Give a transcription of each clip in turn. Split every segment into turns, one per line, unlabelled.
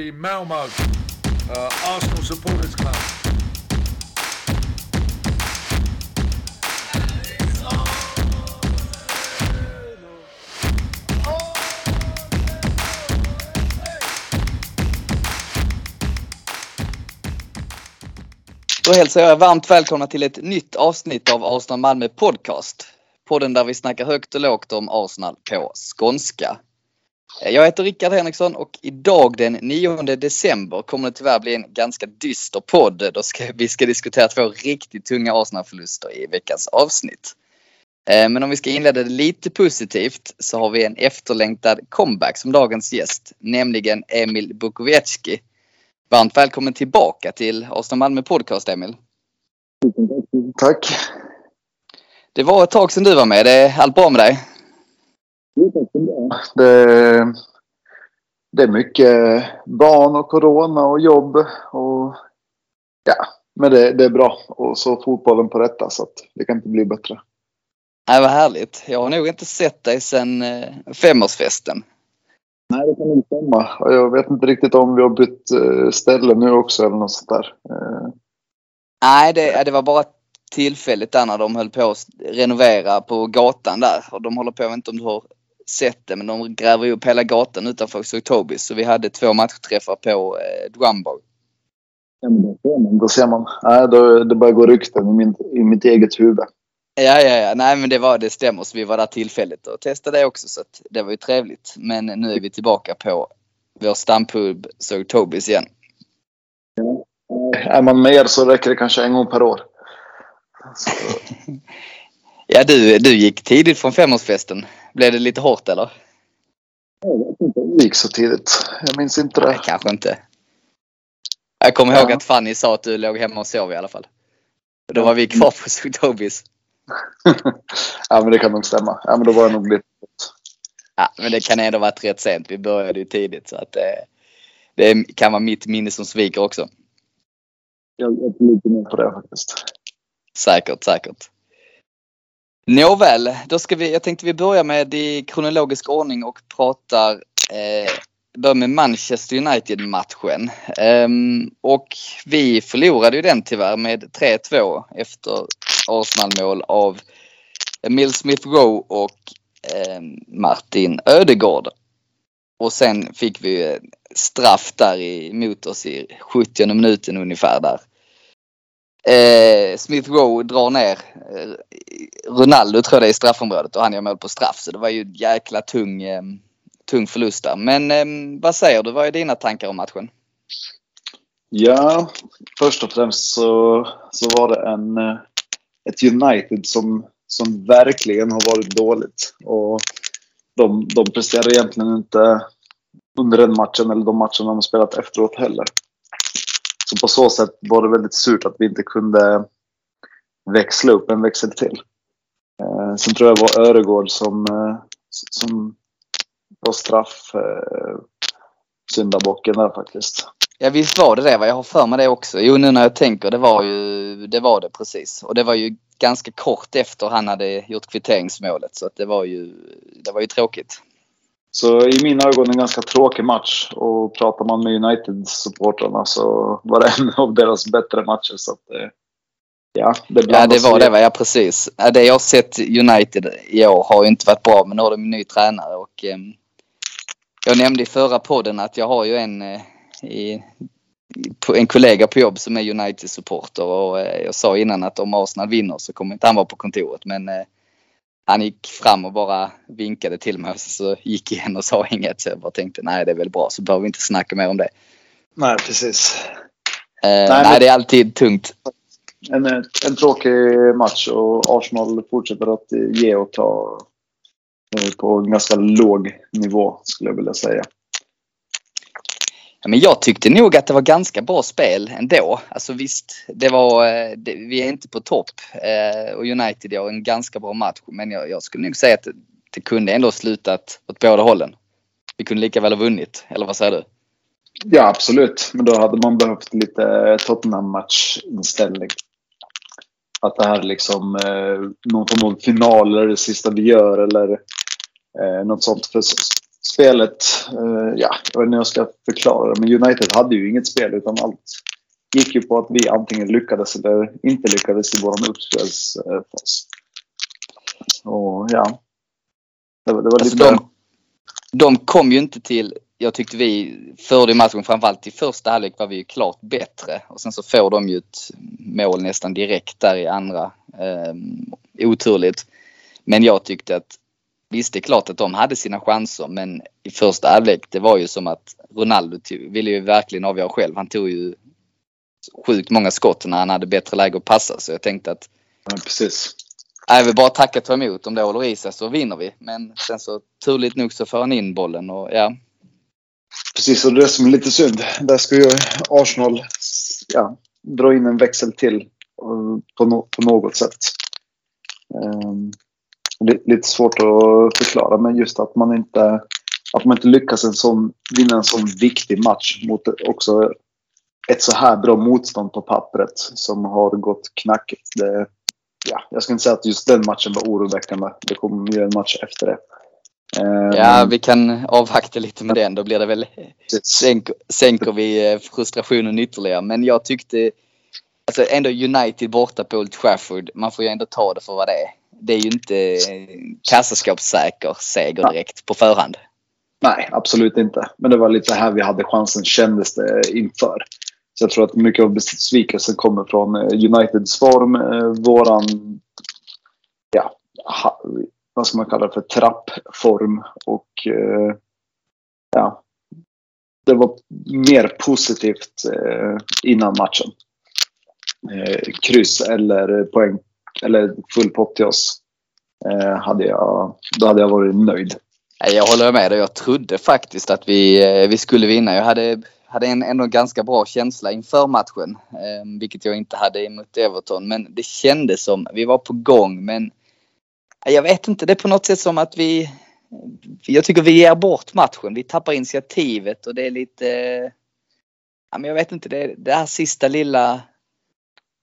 the Malmo uh, Arsenal Supporters Club.
Då hälsar jag er varmt välkomna till ett nytt avsnitt av Arsenal Malmö Podcast. Podden där vi snackar högt och lågt om Arsenal på skånska. Jag heter Rickard Henriksson och idag den 9 december kommer det tyvärr bli en ganska dyster podd. Då ska, vi ska diskutera två riktigt tunga Arsenal-förluster i veckans avsnitt. Eh, men om vi ska inleda det lite positivt så har vi en efterlängtad comeback som dagens gäst, nämligen Emil Bukowiecki. Varmt välkommen tillbaka till Arsenal Malmö Podcast Emil.
Tack.
Det var ett tag sedan du var med. Det är allt bra med dig?
Det, det är mycket barn och corona och jobb och ja, men det, det är bra. Och så fotbollen på detta så att det kan inte bli bättre.
Nej, vad härligt. Jag har nog inte sett dig sedan eh, femårsfesten.
Nej, det kan nog stämma. Jag vet inte riktigt om vi har bytt eh, ställe nu också eller något sånt där. Eh,
Nej, det, det var bara tillfälligt där när de höll på att renovera på gatan där. Och de håller på, jag vet inte om du har sett det, men de gräver ju upp hela gatan utanför Sotobi. Så vi hade två matchträffar på eh, Drumbar.
Då ser man. Nej, då, det börjar gå rykten i, min, i mitt eget huvud.
Ja, ja, ja. Nej, men det var det stämmer. Så vi var där tillfälligt och testade det också. Så det var ju trevligt. Men nu är vi tillbaka på vår stampub Sotobis igen.
Är man mer så räcker det kanske en gång per år.
Ja, du, du gick tidigt från femårsfesten. Blev det lite hårt eller?
det gick så tidigt. Jag minns inte
Nej,
det.
kanske inte. Jag kommer ihåg
Ja.
att Fanny sa att du låg hemma och sov i alla fall. Då var vi kvar på Sotobis.
ja, men det kan nog stämma. Ja, men då var jag nog lite...
Ja, men det kan ändå ha varit rätt sent. Vi började ju tidigt så att det, det kan vara mitt minne som sviker också.
Jag jag är lite mer på det faktiskt.
Säkert, säkert. Nåväl, då ska vi, jag tänkte vi börjar med i kronologisk ordning och pratar eh, börjar med Manchester United-matchen. Ehm, och vi förlorade ju den tyvärr med 3-2 efter Arsenal-mål av Emil Smith Rowe och eh, Martin Ödegård. Och sen fick vi eh, straff där emot oss i 70 minuten ungefär där. Eh, Smith Rowe drar ner eh, Ronaldo tror jag det är i straffområdet och han gör mål på straff. Så det var ju en jäkla tung, eh, tung förlust där. Men eh, vad säger du? Vad är dina tankar om matchen?
Ja, först och främst så, så var det en, eh, ett United som, som verkligen har varit dåligt. Och de, de presterar egentligen inte under den matchen eller de matcherna de har spelat efteråt heller. Så på så sätt var det väldigt surt att vi inte kunde växla upp en växel till. Eh, sen tror jag det var Öregård som, eh, som var straff eh, syndabocken där faktiskt.
Ja visst var det det va? Jag har för mig det också. Jo nu när jag tänker det var ju det var det precis. Och det var ju ganska kort efter han hade gjort kvitteringsmålet så att det var ju det var ju tråkigt.
Så i mina ögon en ganska tråkig match. Och pratar man med United-supportrarna så var det en av deras bättre matcher. Så att, eh, ja, det
Ja det var det va? Ja precis. Ja, det jag har sett United i år har ju inte varit bra men nu har de en ny tränare och eh, jag nämnde i förra podden att jag har ju en, eh, i, en kollega på jobb som är United-supporter och eh, jag sa innan att om Arsenal vinner så kommer inte han vara på kontoret men eh, han gick fram och bara vinkade till mig och så gick igen och sa inget. Så jag bara tänkte nej det är väl bra så behöver vi inte snacka mer om det.
Nej, precis.
Eh, nej,
men-
det är alltid tungt.
En, en tråkig match och Arsenal fortsätter att ge och ta på en ganska låg nivå skulle jag vilja säga.
Ja, men jag tyckte nog att det var ganska bra spel ändå. Alltså visst, det var, eh, det, vi är inte på topp eh, och United gör en ganska bra match. Men jag, jag skulle nog säga att det, det kunde ändå slutat åt båda hållen. Vi kunde lika väl ha vunnit, eller vad säger du?
Ja, absolut. Men då hade man behövt lite eh, Tottenham-matchinställning. Att det här är liksom eh, någon form av final eller det sista vi gör eller eh, något sånt. För spelet, eh, ja, jag vet inte hur jag ska förklara det, men United hade ju inget spel utan allt gick ju på att vi antingen lyckades eller inte lyckades i vår uppspelsfas. Och ja, det var, det var
Alltså,
lite...
de, de kom ju inte till, jag tyckte vi förde matchen framförallt i första halvlek var vi ju klart bättre och sen så får de ju ett mål nästan direkt där i andra. Eh, oturligt. Men jag tyckte att visst det är klart att de hade sina chanser men i första halvlek det var ju som att Ronaldo tog, ville ju verkligen avgöra själv. Han tog ju sjukt många skott när han hade bättre läge att passa så jag tänkte att
Ja, precis.
Nej, vi bara tacka och ta emot. Om det håller i sig så vinner vi. Men sen så turligt nog så får han in bollen och ja.
Precis, och det är som är lite synd. Där ska ju Arsenal ja, dra in en växel till eh, på, no på något sätt. Um, lite svårt att förklara, men just att man inte, att man inte lyckas en sån, vinna en sån viktig match mot också ett så här bra motstånd på pappret som har gått knackigt. Det, ja, jag ska inte säga att just den matchen var oroväckande. Det kommer ju en match efter det. Um,
Ja, vi kan avvakta lite med den. Då blir det väl sänker, sänker vi eh, frustrationen ytterligare. Men jag tyckte alltså ändå United borta på Old Trafford. Man får ju ändå ta det för vad det är. Det är ju inte kassaskåpssäker seger direkt på förhand.
Nej, absolut inte. Men det var lite här vi hade chansen kändes det inför. Så jag tror att mycket av besvikelsen kommer från eh, Uniteds form, eh, våran, ja, vad ska man kalla det för, trappform och eh, ja, det var mer positivt innan matchen. Kryss eller poäng eller full pott till oss. Eh, hade jag, då hade jag varit nöjd.
Jag håller med dig. Jag trodde faktiskt att vi, eh, vi skulle vinna. Jag hade, hade en ändå ganska bra känsla inför matchen. Eh, vilket jag inte hade mot Everton. Men det kändes som vi var på gång. Men eh, jag vet inte. Det är på något sätt som att vi... Eh, jag tycker vi ger bort matchen. Vi tappar initiativet och det är lite... Ja, men jag vet inte. Det det här sista lilla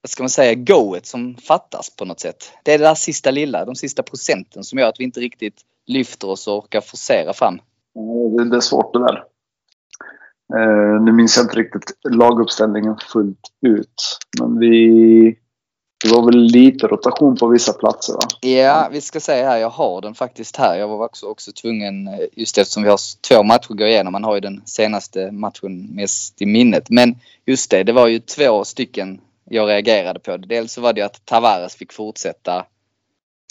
vad ska man säga, goet som fattas på något sätt. Det är det där sista lilla, de sista procenten som gör att vi inte riktigt lyfter oss och orkar forcera fram.
Det är svårt det där. Eh, nu minns jag inte riktigt laguppställningen fullt ut. Men vi... Det var väl lite rotation på vissa platser va?
Ja, vi ska säga här, jag har den faktiskt här. Jag var också, också tvungen, eh, just eftersom vi har två matcher att gå igenom. Man har ju den senaste matchen mest i minnet. Men just det, det var ju två stycken jag reagerade på. Dels så var det att Tavares fick fortsätta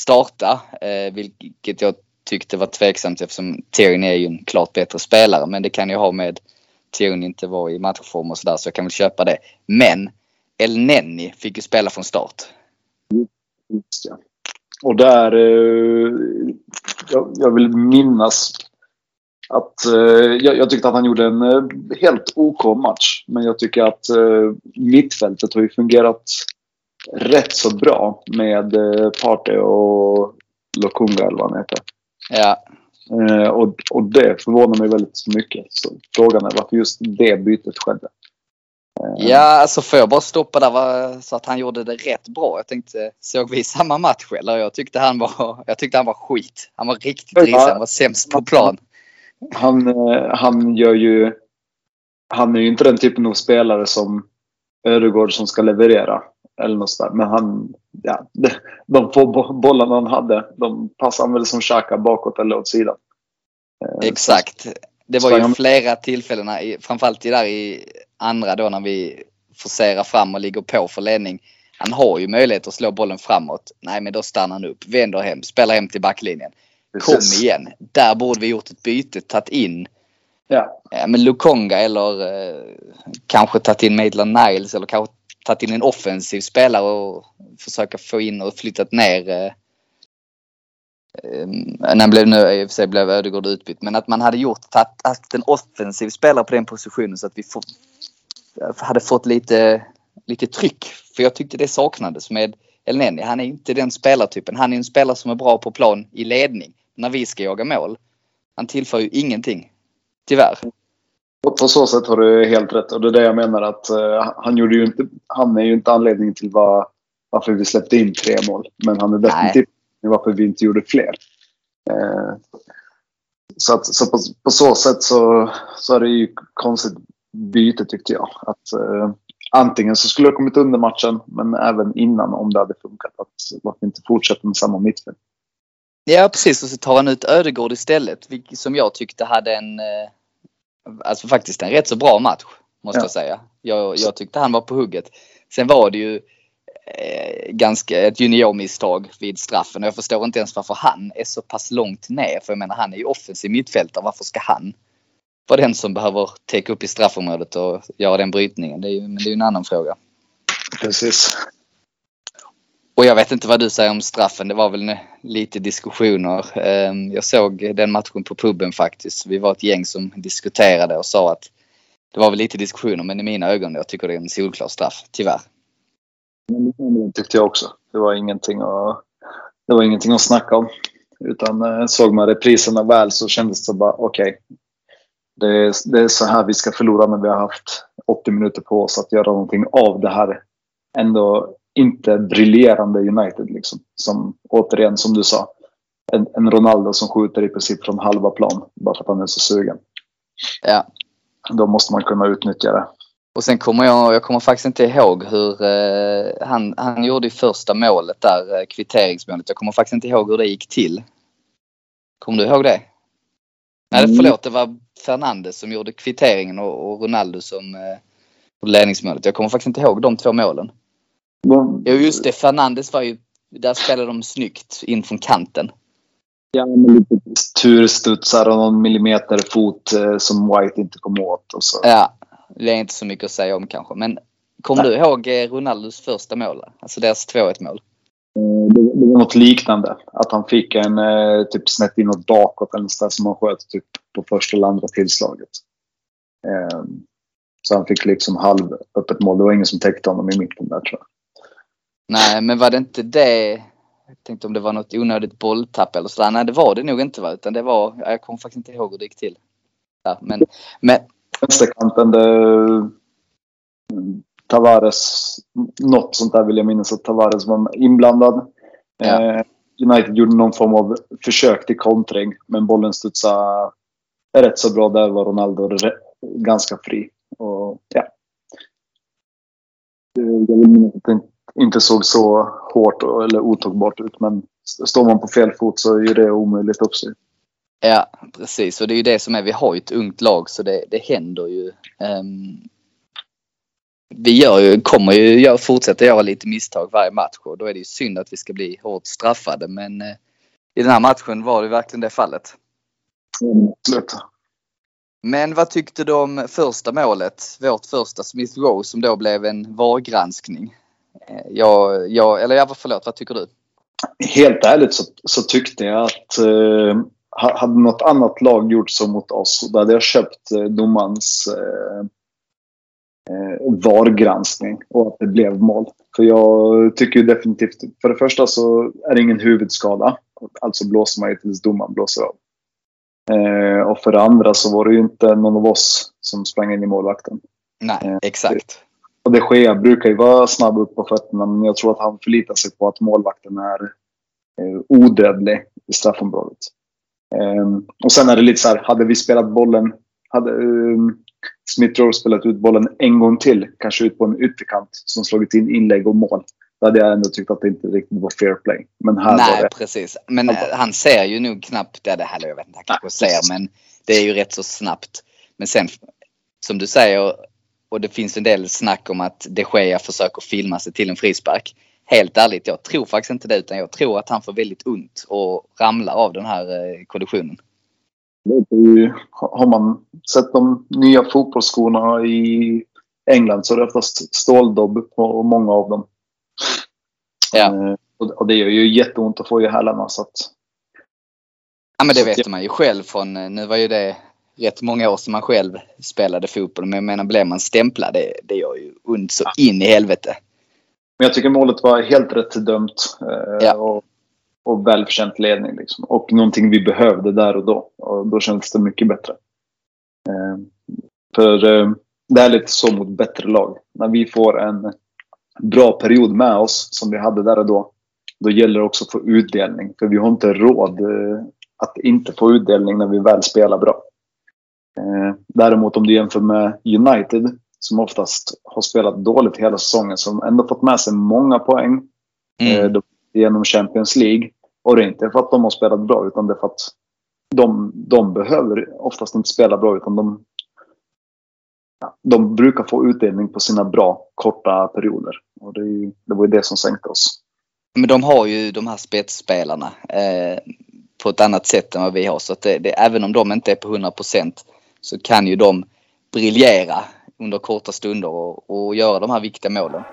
starta, eh, vilket jag tyckte var tveksamt eftersom Tierney är ju en klart bättre spelare. Men det kan ju ha med Tierney inte var i matchform och sådär så jag kan väl köpa det. Men El Nenni fick ju spela från start.
Och där, eh, jag, jag vill minnas att eh, jag, jag, tyckte att han gjorde en eh, helt OK match. Men jag tycker att eh, mittfältet har ju fungerat rätt så bra med Partey och Lokunga eller vad han heter.
Ja.
Och, och det förvånar mig väldigt mycket. Så frågan är varför just det bytet skedde.
Ja, alltså får jag bara stoppa där var, så att han gjorde det rätt bra. Jag tänkte, såg vi samma match eller? Jag tyckte han var, jag tyckte han var skit. Han var riktigt risig. Han var sämst på plan.
Han, eh, han gör ju... Han är ju inte den typen av spelare som Ödegård som ska leverera. Eller något sådär. Men han... Ja, de få bollarna han hade, de passar han väl som Xhaka bakåt eller åt sidan.
Eh, Exakt. Det var ju flera tillfällen, framförallt där i andra då när vi forcerar fram och ligger på för ledning. Han har ju möjlighet att slå bollen framåt. Nej men då stannar han upp, vänder hem, spelar hem till backlinjen. Precis. Kom igen. Där borde vi gjort ett byte, tagit in
ja.
men Lukonga eller eh, kanske tagit in Maitland Niles eller kanske tagit in en offensiv spelare och försöka få in och flyttat ner eh, när blev nu i och för sig blev Ödegård utbytt, men att man hade gjort att, att en offensiv spelare på den positionen så att vi få, hade fått lite, lite tryck. För jag tyckte det saknades med Elneny. Han är inte den spelartypen. Han är en spelare som är bra på plan i ledning när vi ska jaga mål. Han tillför ju ingenting. Tyvärr.
På så sätt har du helt rätt och det är det jag menar att uh, han gjorde ju inte, han är ju inte anledningen till var, varför vi släppte in tre mål. Men han är definitivt varför vi inte gjorde fler. Uh, Så, att, så på, på, så sätt så, så är det ju konstigt byte tyckte jag. Att, eh, antingen så skulle jag kommit under matchen, men även innan om det hade funkat. Att varför inte fortsätta med samma mittfält.
Ja precis och så tar han ut Ödegård istället. Som jag tyckte hade en, eh, alltså faktiskt en rätt så bra match. Måste ja. jag säga. Jag, jag tyckte han var på hugget. Sen var det ju eh, ganska ett juniormisstag vid straffen. Och jag förstår inte ens varför han är så pass långt ner. För jag menar han är ju offensiv mittfältare. Varför ska han vara den som behöver täcka upp i straffområdet och göra den brytningen? Det är ju, men det är ju en annan fråga.
Precis.
Och jag vet inte vad du säger om straffen. Det var väl lite diskussioner. Ehm, jag såg den matchen på puben faktiskt. Vi var ett gäng som diskuterade och sa att det var väl lite diskussioner men i mina ögon jag tycker det är en solklar straff, tyvärr.
Det tyckte jag också. Det var ingenting att, det var ingenting att snacka om. Utan eh, såg man repriserna väl så kändes det bara okej. Okay. Det, det, är så här vi ska förlora när vi har haft 80 minuter på oss att göra någonting av det här ändå inte briljerande United. Liksom. Som, återigen, som du sa, en, en Ronaldo som skjuter i princip från halva plan bara för att han är så sugen.
Ja.
Då måste man kunna utnyttja det.
Och sen kommer jag, jag kommer faktiskt inte ihåg hur eh, han, han gjorde första målet där, eh, kvitteringsmålet. Jag kommer faktiskt inte ihåg hur det gick till. Kommer du ihåg det? Nej, mm. förlåt, det var Fernandes som gjorde kvitteringen och, och Ronaldo som eh, ledningsmålet. Jag kommer faktiskt inte ihåg de två målen. Jo, just det. Fernandes var ju... Där spelade de snyggt in från kanten.
Ja, med lite turstudsar och någon millimeter fot eh, som White inte kom åt. Och så.
Ja, det är inte så mycket att säga om kanske. Men kommer du ihåg eh, Ronaldos första mål? Alltså deras 2-1 mål?
Eh, det, det var något liknande. Att han fick en eh, typ snett inåt bakåt eller så som han sköt typ på första eller andra tillslaget. Eh, så han fick liksom halv öppet mål. Det var ingen som täckte honom i mitten där tror jag.
Nej, men var det inte det? Jag tänkte om det var något onödigt bolltapp eller sådär. Nej, det var det nog inte va? Utan det var, jag kommer faktiskt inte ihåg hur det gick till. Ja, men, men...
Vänsterkanten, det... Tavares, något sånt där vill jag minnas att Tavares var inblandad. Ja. Eh, United gjorde någon form av försök till kontring, men bollen studsade rätt så bra. Där var Ronaldo ganska fri. Och, ja. Jag vill minnas att inte såg så hårt eller otagbart ut. Men står man på fel fot så är det omöjligt sig.
Ja, precis. Och det är ju det som är, vi har ju ett ungt lag så det, det händer ju. Um, vi gör ju, kommer ju gör, fortsätta göra lite misstag varje match och då är det ju synd att vi ska bli hårt straffade. Men uh, i den här matchen var det verkligen det fallet.
Mm,
Men vad tyckte du om första målet? Vårt första Smith Rowe som då blev en VAR-granskning. Jag, jag, eller jag, förlåt, vad tycker du?
Helt ärligt så, så tyckte jag att eh, hade något annat lag gjort så mot oss, då hade jag köpt eh, domarens eh, eh, VAR-granskning och att det blev mål. För jag tycker definitivt, för det första så är det ingen huvudskada. Alltså blåser man ju tills domaren blåser av. Eh, och för det andra så var det ju inte någon av oss som sprang in i målvakten.
Nej, eh, exakt.
Och de Gea brukar ju vara snabb upp på fötterna men jag tror att han förlitar sig på att målvakten är eh, odödlig i straffområdet. Um, och sen är det lite så här, hade vi spelat bollen, hade um, Smith Rowe spelat ut bollen en gång till, kanske ut på en ytterkant som slagit in inlägg och mål. Då hade jag ändå tyckt att det inte riktigt var fair play. Men här
Nej,
det...
precis. Men han ser ju nog knappt, det här, jag vet inte, han kanske ser, men det är ju rätt så snabbt. Men sen, som du säger, och det finns en del snack om att de Gea försöker filma sig till en frispark. Helt ärligt, jag tror faktiskt inte det utan jag tror att han får väldigt ont och ramlar av den här eh, kollisionen.
Har man sett de nya fotbollsskorna i England så är det oftast ståldobb på många av dem.
Ja.
Eh, och det gör ju jätteont att få i hälarna så att...
Ja men det vet man ju själv från, eh, nu var ju det rätt många år som man själv spelade fotboll. Men jag menar, blir man stämplad, det, det gör ju ont så in i helvete.
Men jag tycker målet var helt rätt dömt. Eh, ja. och, och välförtjänt ledning. Liksom. Och någonting vi behövde där och då. Och då kändes det mycket bättre. Eh, för eh, det är lite så mot bättre lag. När vi får en bra period med oss, som vi hade där och då. Då gäller det också att få utdelning. För vi har inte råd att inte få utdelning när vi väl spelar bra. Eh, däremot om du jämför med United som oftast har spelat dåligt hela säsongen som ändå fått med sig många poäng
Mm.
eh, genom Champions League. Och det är inte för att de har spelat bra utan det är för att de, de behöver oftast inte spela bra utan de, de brukar få utdelning på sina bra korta perioder. Och det, ju, det var ju det som sänkte oss.
Men de har ju de här spetsspelarna eh, på ett annat sätt än vad vi har. Så det, det, även om de inte är på 100 så kan ju de briljera under korta stunder och, och göra de här viktiga målen.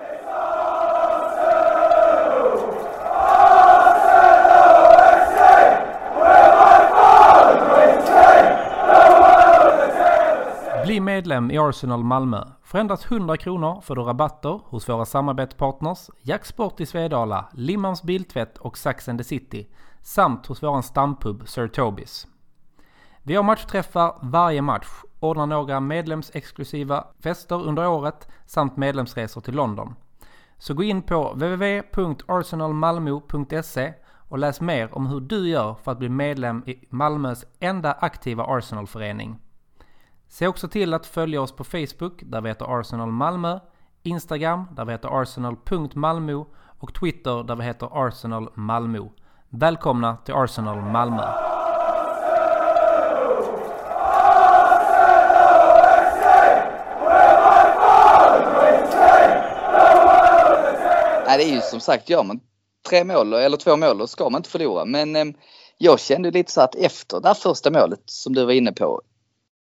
Bli medlem i Arsenal Malmö. För endast 100 kronor får du rabatter hos våra samarbetspartners Jacksport i Svedala, Limmans Biltvätt och Sax and the City samt hos våran stampub Sir Tobis. Vi har matchträffar varje match, ordnar några medlemsexklusiva fester under året samt medlemsresor till London. Så gå in på www.arsenalmalmo.se och läs mer om hur du gör för att bli medlem i Malmös enda aktiva Arsenalförening. Se också till att följa oss på Facebook där vi heter Arsenal Malmö, Instagram där vi heter arsenal.malmo och Twitter där vi heter Arsenal Malmö. Välkomna till Arsenal Malmö!
Nej, det är ju som sagt, gör man tre mål eller två mål då ska man inte förlora. Men eh, jag kände lite så att efter det här första målet som du var inne på.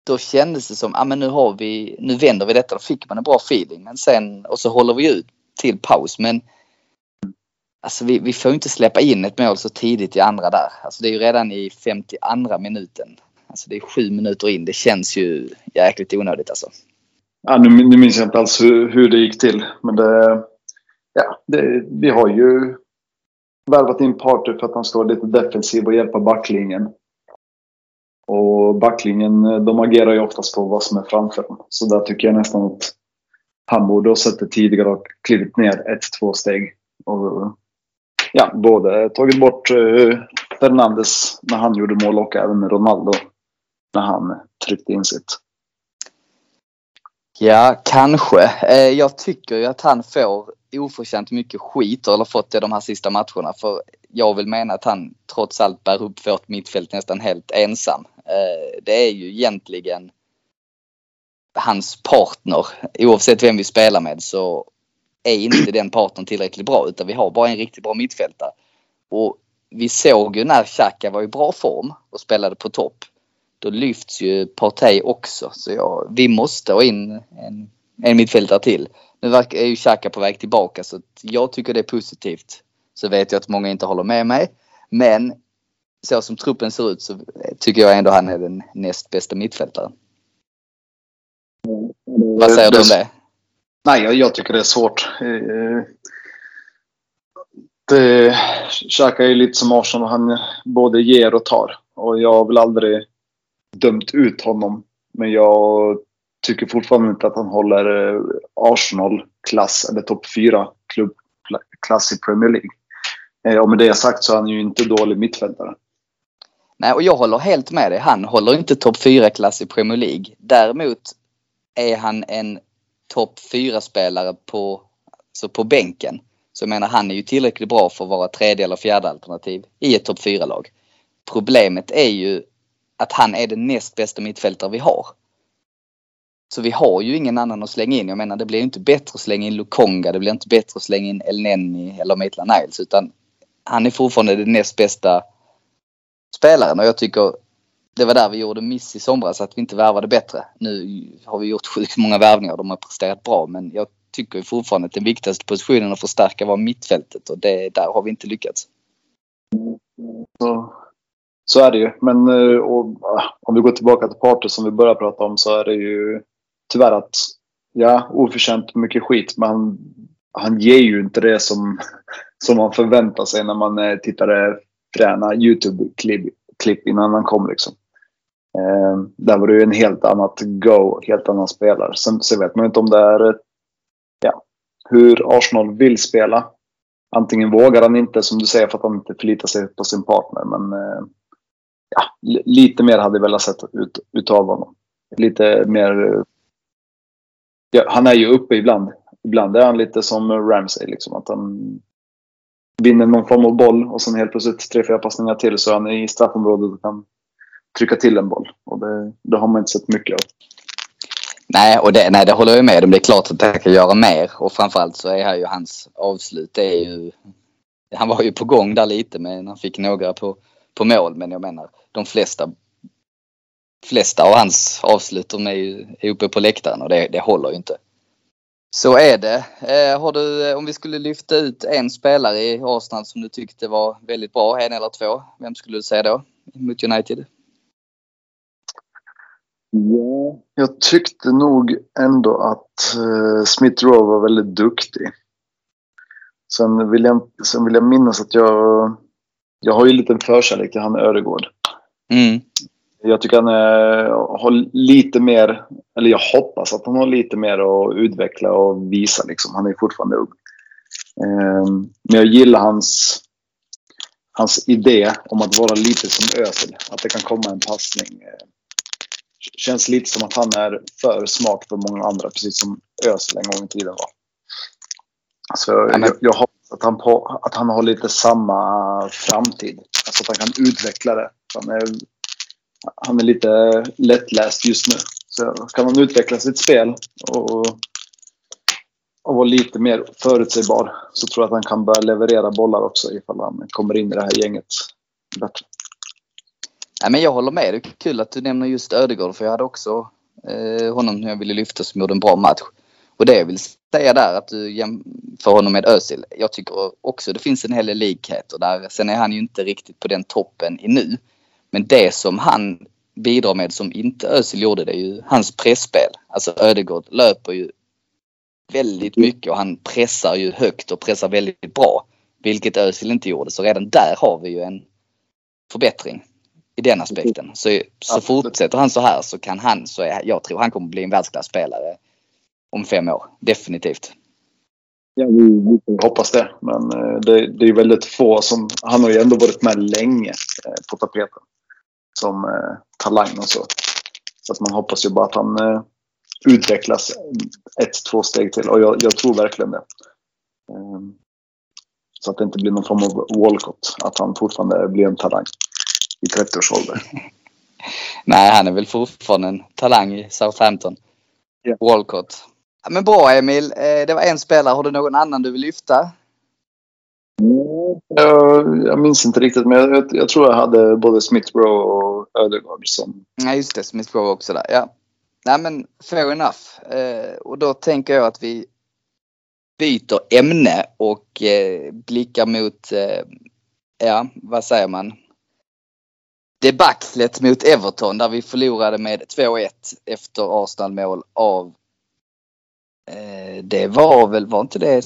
Då kändes det som, ja ah, men nu har vi, nu vänder vi detta. Då fick man en bra feeling. Men sen, och så håller vi ut till paus. Men alltså vi, vi får inte släppa in ett mål så tidigt i andra där. Alltså det är ju redan i 52 minuten. Alltså det är sju minuter in. Det känns ju jäkligt onödigt alltså.
Ja, nu, nu minns jag inte alls hur, hur det gick till. Men det, ja, det, vi har ju värvat in Parter för att han ska vara lite defensiv och hjälpa backlinjen. Och backlinjen, de agerar ju oftast på vad som är framför dem. Så där tycker jag nästan att han borde ha sett det tidigare och klivit ner ett, två steg. Och, ja, både tagit bort eh, Fernandes när han gjorde mål och även Ronaldo när han tryckte in sitt.
Ja, kanske. Eh, jag tycker ju att han får oförtjänt mycket skit, eller fått det de här sista matcherna. För jag vill mena att han trots allt bär upp vårt mittfält nästan helt ensam. Eh, det är ju egentligen hans partner. Oavsett vem vi spelar med så är inte den partnern tillräckligt bra utan vi har bara en riktigt bra mittfältare. Och vi såg ju när Xhaka var i bra form och spelade på topp. Då lyfts ju Partey också. Så ja, vi måste ha in en, en mittfältare till. Nu är ju Xhaka på väg tillbaka så jag tycker det är positivt. Så vet jag att många inte håller med mig. Men så som truppen ser ut så tycker jag ändå han är den näst bästa mittfältaren. Vad säger du om det?
Nej, jag, jag tycker det är svårt. Eh, det, Xhaka är lite som Arsenal. Han både ger och tar. Och jag har väl aldrig dömt ut honom. Men jag tycker fortfarande inte att han håller eh, Arsenal-klass eller topp 4-klubbklass i Premier League. Eh, och med det sagt så är han ju inte dålig mittfältare.
Nej, och jag håller helt med dig. Han håller inte topp 4-klass i Premier League. Däremot är han en topp 4-spelare på, alltså på bänken. Så jag menar, han är ju tillräckligt bra för att vara tredje eller fjärde alternativ i ett topp 4-lag. Problemet är ju att han är den näst bästa mittfältare vi har. Så vi har ju ingen annan att slänga in. Jag menar det blir inte bättre att slänga in Lukonga, det blir inte bättre att slänga in Elneni eller Maitland Niles utan han är fortfarande den näst bästa spelaren och jag tycker det var där vi gjorde miss i somras att vi inte värvade bättre. Nu har vi gjort sjukt många värvningar och de har presterat bra men jag tycker fortfarande att den viktigaste positionen att förstärka var mittfältet och det, där har vi inte lyckats.
Så, så är det ju. Men eh, och, ah, om vi går tillbaka till parter som vi började prata om så är det ju tyvärr att, ja, oförtjänt mycket skit. Men han, han ger ju inte det som, som man förväntar sig när man eh, tittar eh, fräna YouTube-klipp innan han kom. Liksom. Eh, där var det ju en helt annat go, helt annan spelare. Sen, sen vet man inte om det är eh, ja, hur Arsenal vill spela. Antingen vågar han inte, som du säger, för att han inte förlitar sig på sin partner. Men eh, ja, lite mer hade jag velat sett ut, utav honom. Lite mer... Ja, han är ju uppe ibland. Ibland är han lite som Ramsey. Liksom, att han vinner någon form av boll och sen helt plötsligt tre, fyra passningar till så är han i straffområdet och kan trycka till en boll. Och det, det har man inte sett mycket av.
Nej, och det, nej, det håller jag med om. Det är klart att han kan göra mer och framförallt så är här ju hans avslut. Det är ju, han var ju på gång där lite men han fick några på, på mål. Men jag menar de flesta, flesta av hans avslut de är ju är uppe på läktaren och det, det håller ju inte. Så är det. Eh, har du, om vi skulle lyfta ut en spelare i Arsenal som du tyckte var väldigt bra, en eller två, vem skulle du säga då mot United?
Ja. Jag tyckte nog ändå att uh, Smith Rowe var väldigt duktig. Sen vill, jag, sen vill jag minnas att jag... Jag har ju en liten förkärlek till han Öregård.
Mm.
Jag tycker han är, har lite mer, eller jag hoppas att han har lite mer att utveckla och visa. Liksom. Han är fortfarande ung. Um, men jag gillar hans, hans idé om att vara lite som Özil. Att det kan komma en passning. Känns lite som att han är för smart för många andra, precis som Özil en gång i tiden var. Alltså,
Ja, men-
jag, jag hoppas att han, på, att han har lite samma framtid. Alltså att han kan utveckla det. Han är, han är lite lättläst just nu. Så kan han utveckla sitt spel och, och vara lite mer förutsägbar så tror jag att han kan börja leverera bollar också ifall han kommer in i det här gänget bättre.
Ja, men jag håller med. Det är kul att du nämner just Ödegård för jag hade också eh, honom jag ville lyfta som gjorde en bra match. Och det jag vill säga där att du jämför honom med Özil. Jag tycker också det finns en hel del likheter där. Sen är han ju inte riktigt på den toppen i nu. Men det som han bidrar med som inte Özil gjorde det är ju hans pressspel. Alltså Ödegård löper ju väldigt mycket och han pressar ju högt och pressar väldigt bra. Vilket Özil inte gjorde. Så redan där har vi ju en förbättring i den aspekten. Så, så fortsätter han så här så kan han, så är, jag tror han kommer bli en världsklasspelare om fem år. Definitivt.
Ja, vi, vi hoppas det. Men eh, det, det är väldigt få som... Han har ju ändå varit med länge eh, på tapeten. Som eh, talang och så. Så att man hoppas ju bara att han eh, utvecklas ett, två steg till. Och jag, jag tror verkligen det. Eh, så att det inte blir någon form av Walcott. Att han fortfarande blir en talang i 30 års ålder.
Nej, han är väl fortfarande en talang i Southampton.
Ja.
Walcott. Ja, men bra Emil. Eh, Det var en spelare. Har du någon annan du vill lyfta?
Jag, jag minns inte riktigt, men jag, jag tror jag hade både Smithrow och Ödegaard som...
Nej, just det. Smithrow också där. Ja. Nej, men fair enough. Eh, och då tänker jag att vi byter ämne och eh, blickar mot, eh, ja, vad säger man? Debaclet mot Everton där vi förlorade med 2-1 efter Arsenal-mål av eh, det var väl, var inte det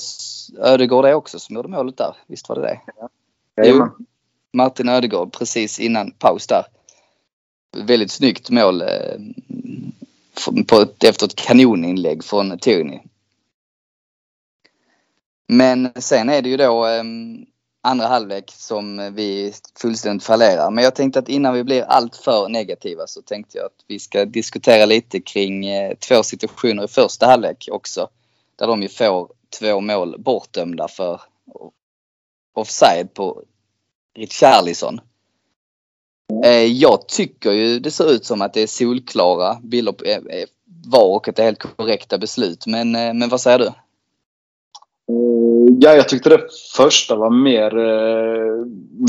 Ödegård det också som gjorde målet där? Visst var det det?
Jajamän.
Martin Ödegård precis innan paus där. Väldigt snyggt mål eh, på ett, efter ett kanoninlägg från Tierney. Men sen är det ju då eh, andra halvlek som vi fullständigt fallerar. Men jag tänkte att innan vi blir alltför negativa så tänkte jag att vi ska diskutera lite kring eh, två situationer i första halvlek också. Där de ju får två mål bortdömda för offside på Richarlison. Eh, jag tycker ju det ser ut som att det är solklara bilder på, eh, var och att det är helt korrekta beslut. Men, men vad säger du?
Ja, jag tyckte det första var mer eh,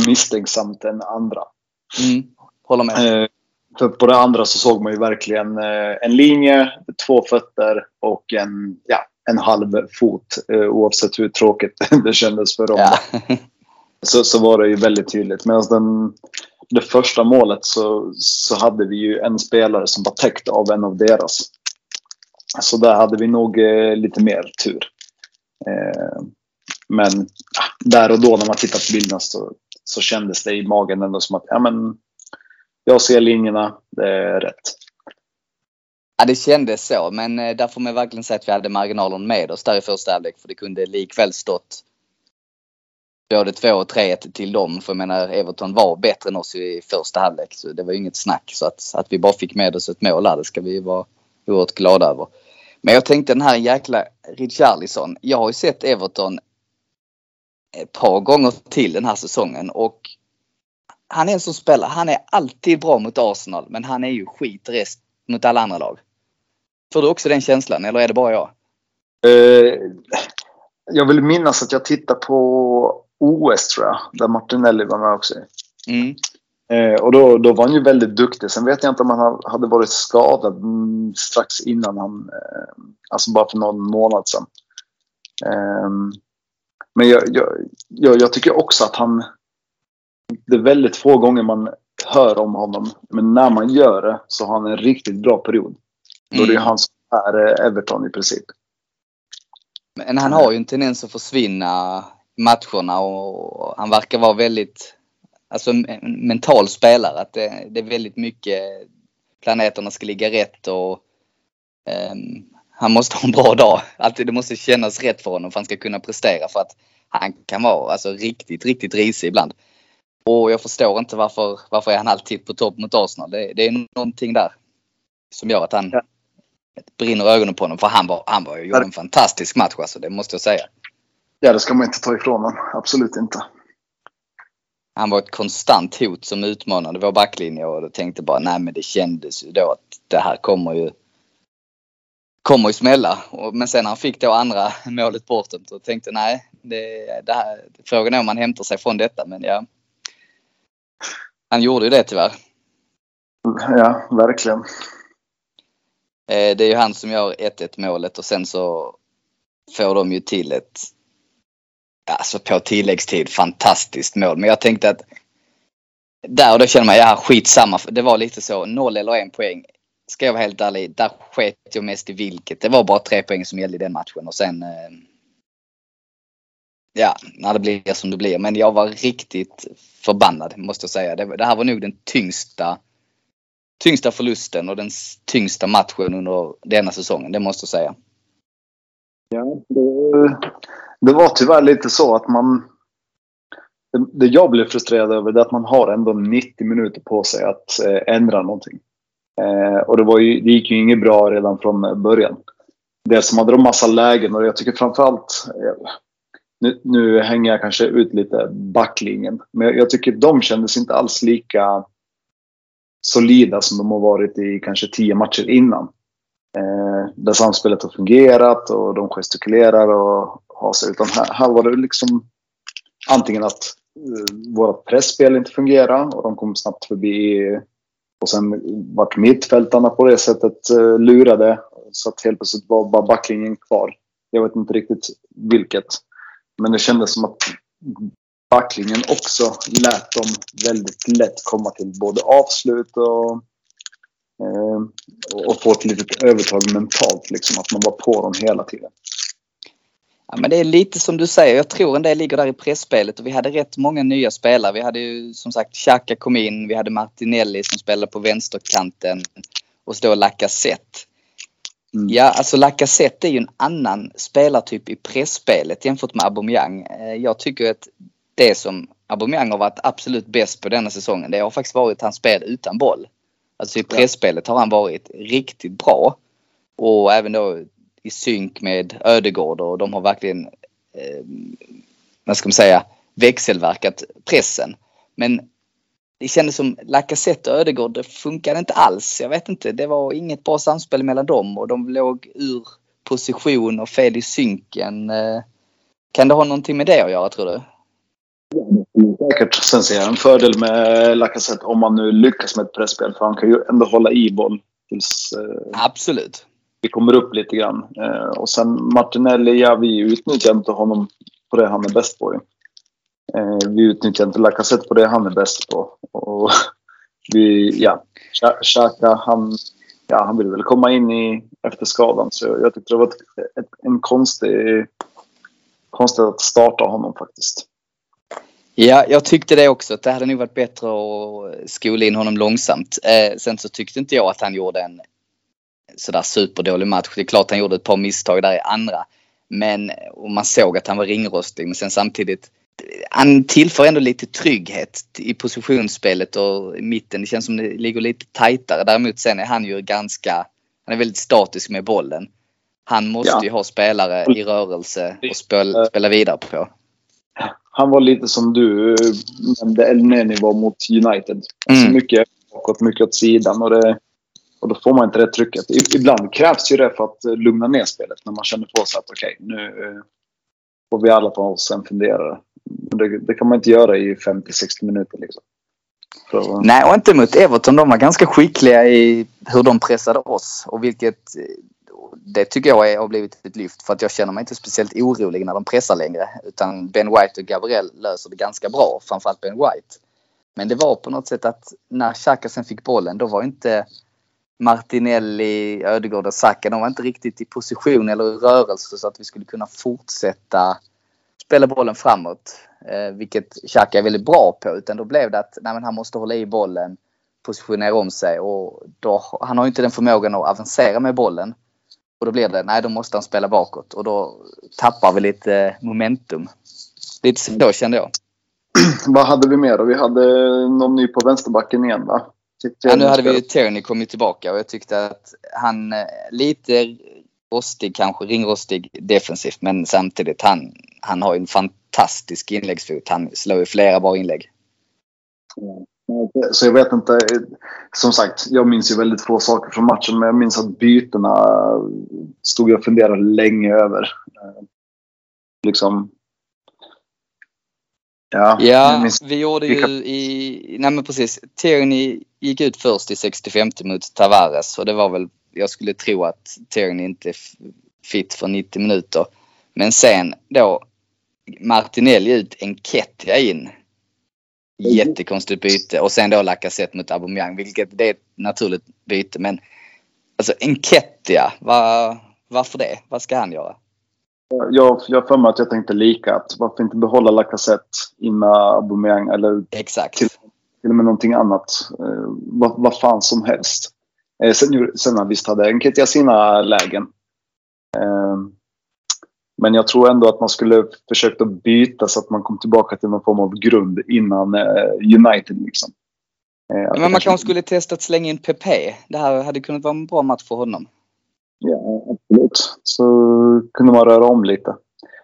misstänksamt än andra.
Mm, håller med.
Eh, för på det andra så såg man ju verkligen eh, en linje, två fötter och en, ja, en halv fot. Eh, oavsett hur tråkigt det kändes för dem.
Ja.
Så, så var det ju väldigt tydligt. Medan den, det första målet så, så hade vi ju en spelare som var täckt av en av deras. Så där hade vi nog eh, lite mer tur. Eh, men ja, där och då när man tittar på bilderna så, så kändes det i magen ändå som att ja, men, jag ser linjerna, det är rätt.
Ja, det kändes så, men eh, där får man verkligen säga att vi hade marginalen med oss där i första halvlek för det kunde likväl stått både 2 och 3-1 till dem. För jag menar Everton var bättre än oss i första halvlek. Så det var ju inget snack. Så att, att vi bara fick med oss ett mål där, det ska vi vara oerhört glada över. Men jag tänkte den här jäkla Richarlison. Jag har ju sett Everton ett par gånger till den här säsongen och han är en som spelar, han är alltid bra mot Arsenal men han är ju skit rest mot alla andra lag. Får du också den känslan eller är det bara jag?
Eh, jag vill minnas att jag tittade på OS tror jag, där Martinelli var med också.
Mm.
Eh, och då, då var han ju väldigt duktig. Sen vet jag inte om han hade varit skadad mm, strax innan han, eh, alltså bara för någon månad sedan. Men jag, jag, jag, jag, tycker också att han, det är väldigt få gånger man hör om honom. Men när man gör det så har han en riktigt bra period. Då det är
Mm.
han som är Everton i princip.
Men han har ju en tendens att försvinna matcherna och han verkar vara väldigt alltså en mental spelare. Att det, det är väldigt mycket planeterna ska ligga rätt och ehm, han måste ha en bra dag. Alltid, det måste kännas rätt för honom för att han ska kunna prestera för att han kan vara alltså, riktigt, riktigt risig ibland. Och jag förstår inte varför, varför är han alltid på topp mot Arsenal. Det, det är någonting där som gör att han
Ja.
brinner ögonen på honom. För han var, han var ju gjorde en fantastisk match alltså, det måste jag säga.
Ja, det ska man inte ta ifrån honom. Absolut inte.
Han var ett konstant hot som utmanade vår backlinje och jag tänkte bara nej men det kändes ju då att det här kommer ju kommer ju smälla. Och- Men sen när han fick då andra målet bortdömt så tänkte nej, det, det här, frågan är om han hämtar sig från detta men ja. Han gjorde ju det tyvärr.
Ja, verkligen.
Eh, Det är ju han som gör 1-1 målet och sen så får de ju till ett, alltså på tilläggstid, fantastiskt mål. Men jag tänkte att där och då kände man, ja skitsamma. Det var lite så, noll eller en poäng. Ska jag vara helt ärlig, där sket jag mest i vilket. Det var bara tre poäng som gällde i den matchen och sen eh, Ja, när det blir som det blir. Men jag var riktigt förbannad måste jag säga. Det, det här var nog den tyngsta tyngsta förlusten och den tyngsta matchen under denna säsongen. Det måste jag säga.
Ja, det, det var tyvärr lite så att man... Det, det jag blev frustrerad över det är att man har ändå 90 minuter på sig att eh, ändra någonting. Eh, och det, var ju, det gick ju inget bra redan från början. Dels som hade de massa lägen och jag tycker framförallt... Eh, nu, nu hänger jag kanske ut lite backlinjen. Men jag, jag tycker de kändes inte alls lika solida som de har varit i kanske tio matcher innan. Eh, där samspelet har fungerat och de gestikulerar och har sig. Utan här, här var det liksom antingen att eh, vårt pressspel inte fungerar och de kom snabbt förbi. Och sen vart mittfältarna på det sättet eh, lurade. Så att helt plötsligt var bara backlinjen kvar. Jag vet inte riktigt vilket. Men det kändes som att backlinjen också lät dem väldigt lätt komma till både avslut och eh, och få ett litet övertag mentalt. Liksom, att man var på dem hela tiden.
Ja, men det är lite som du säger. Jag tror en del ligger där i pressspelet och vi hade rätt många nya spelare. Vi hade ju som sagt Xhaka kom in. Vi hade Martinelli som spelade på vänsterkanten och så då Lacazette.
Mm.
Ja, alltså Lacazette är ju en annan spelartyp i pressspelet jämfört med Aubameyang. Eh, Jag tycker att det som Aubameyang har varit absolut bäst på denna säsongen, det har faktiskt varit hans spel utan boll. Alltså i pressspelet har han varit riktigt bra. Och även då i synk med Ödegård och de har verkligen, eh, vad ska man säga, växelverkat pressen. Men det kändes som Lacazette och Ödegård, det funkade inte alls. Jag vet inte, det var inget bra samspel mellan dem och de låg ur position och fel i synken. Eh, Kan det ha någonting med det att göra tror du?
Säkert. Sen ser jag en fördel med Lacazette om man nu lyckas med ett pressspel. För han kan ju ändå hålla i boll tills eh,
Absolut
vi kommer upp lite grann. Eh, och sen Martinelli, ja vi utnyttjar inte honom på det han är bäst på. Eh, vi utnyttjar inte Lacazette på det han är bäst på. Och vi, ja, Xhaka han, ja, han vill väl komma in i efter skadan. Så jag, jag tyckte det var ett, ett, en konstig, konstigt att starta honom faktiskt.
Ja, jag tyckte det också. Det hade nog varit bättre att skola in honom långsamt. Eh, sen så tyckte inte jag att han gjorde en sådär superdålig match. Det är klart han gjorde ett par misstag där i andra. Men och man såg att han var ringrostig. Men sen samtidigt, han tillför ändå lite trygghet i positionsspelet och i mitten. Det känns som det ligger lite tajtare. Däremot sen är han ju ganska, han är väldigt statisk med bollen. Han måste
Ja.
ju ha spelare i rörelse och spela, spela vidare på.
Han var lite som du nämnde, El Neni var mot United. Alltså
Mm.
mycket bakåt, mycket åt sidan. Och, det, och då får man inte det trycket. Ibland krävs ju det för att eh, lugna ner spelet. När man känner på sig att okej, nu eh, får vi alla på oss en funderare. Men Det, det kan man inte göra i 50-60 minuter. Liksom. Så,
Nej, och inte mot Everton. De var ganska skickliga i hur de pressade oss. Och vilket, eh, det tycker jag är, har blivit ett lyft. För att jag känner mig inte speciellt orolig när de pressar längre. Utan Ben White och Gabriel löser det ganska bra. Framförallt Ben White. Men det var på något sätt att när Xhaka sen fick bollen då var inte Martinelli, Ödegård och Saka, de var inte riktigt i position eller i rörelse så att vi skulle kunna fortsätta spela bollen framåt. Eh, vilket Xhaka är väldigt bra på. Utan då blev det att nej, men han måste hålla i bollen, positionera om sig och då, han har ju inte den förmågan att avancera med bollen. Och då blir det, nej då måste han spela bakåt och då tappar vi lite eh, momentum. Lite så kände jag.
Vad hade vi mer då? Vi hade någon ny på vänsterbacken igen va?
Ja, nu hade vi ju Tierney kommit tillbaka och jag tyckte att han eh, lite rostig kanske, ringrostig defensivt men samtidigt han, han har ju en fantastisk inläggsfot. Han slår ju flera bra inlägg.
Så jag vet inte. Som sagt, jag minns ju väldigt få saker från matchen. Men jag minns att bytena stod jag och funderade länge över. Eh, Liksom. Ja,
Ja, vi gjorde ju i... Nej men precis. Tierney gick ut först i 65 mot Tavares och det var väl... Jag skulle tro att Tierney inte är fit för 90 minuter. Men sen då Martinelli ut, Enketia in. Jättekonstigt byte och sen då Lacazette mot Aubameyang vilket det är ett naturligt byte men alltså Enketia, va, varför det? Vad ska han göra?
Jag jag har för mig att jag tänkte lika. Att varför inte behålla Lacazette innan Aubameyang eller
Exakt.
Till- till och med någonting annat. Eh, vad, vad fan som helst. Eh, sen, sen visst hade Enketia sina lägen. Eh, men jag tror ändå att man skulle försökt att byta så att man kom tillbaka till någon form av grund innan eh, United. Liksom. Eh,
Men man kanske skulle testa att slänga in PP. Det här hade kunnat vara en bra match för honom.
Ja, absolut. Så kunde man röra om lite.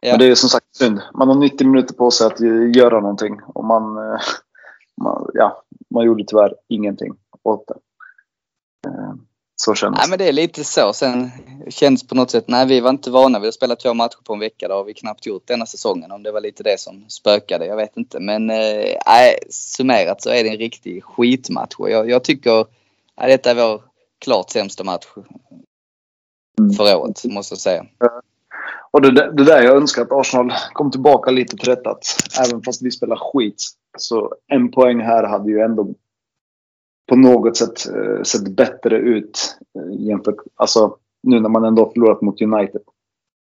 Ja.
Men det är som sagt synd. Man har 90 minuter på sig att göra någonting. Och man, eh, man, ja, man gjorde tyvärr ingenting åt det. Eh, Så kändes
Nej men det är lite så. Sen känns på något sätt, nej vi var inte vana vid att spela två matcher på en vecka. Det har vi knappt gjort denna säsongen. Om det var lite det som spökade, jag vet inte. Men eh, nej, summerat så är det en riktig skitmatch. Jag, jag tycker att detta är vår klart sämsta match för året, måste jag säga.
Och det, det där jag önskar att Arsenal kom tillbaka lite till rätta. Att även fast vi spelar skit så en poäng här hade ju ändå på något sätt eh, sett bättre ut eh, jämfört, alltså nu när man ändå förlorat mot United.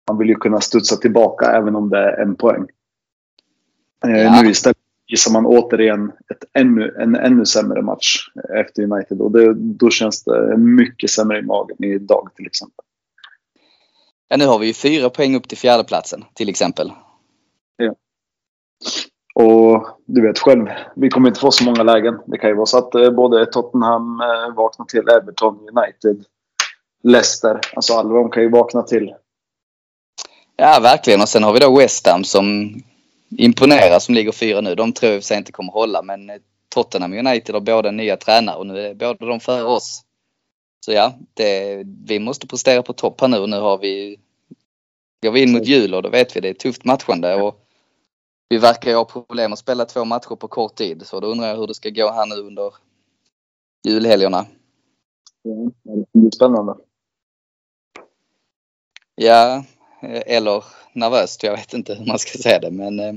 Man vill ju kunna studsa tillbaka även om det är en poäng. Eh,
Ja.
Nu istället visar man återigen ett ännu, en ännu sämre match efter United och det, då känns det mycket sämre i magen idag till exempel.
Ja, nu har vi ju fyra poäng upp till fjärdeplatsen till exempel.
Och du vet själv, vi kommer inte få så många lägen. Det kan ju vara så att eh, både Tottenham eh, vaknar till, Everton, United, Leicester. Alltså alla de kan ju vakna till.
Ja, verkligen. Och sen har vi då West Ham som imponerar som ligger fyra nu. De tror jag sig inte kommer hålla men eh, Tottenham United har båda nya tränare och nu är båda de före oss. Så ja, det, vi måste prestera på topp här nu nu har vi går vi in mot jul och då vet vi det är tufft matchande och vi verkar ju ha problem att spela två matcher på kort tid så då undrar jag hur det ska gå här nu under julhelgerna.
Det blir spännande.
Ja, eller nervöst. Jag vet inte hur man ska säga det men eh,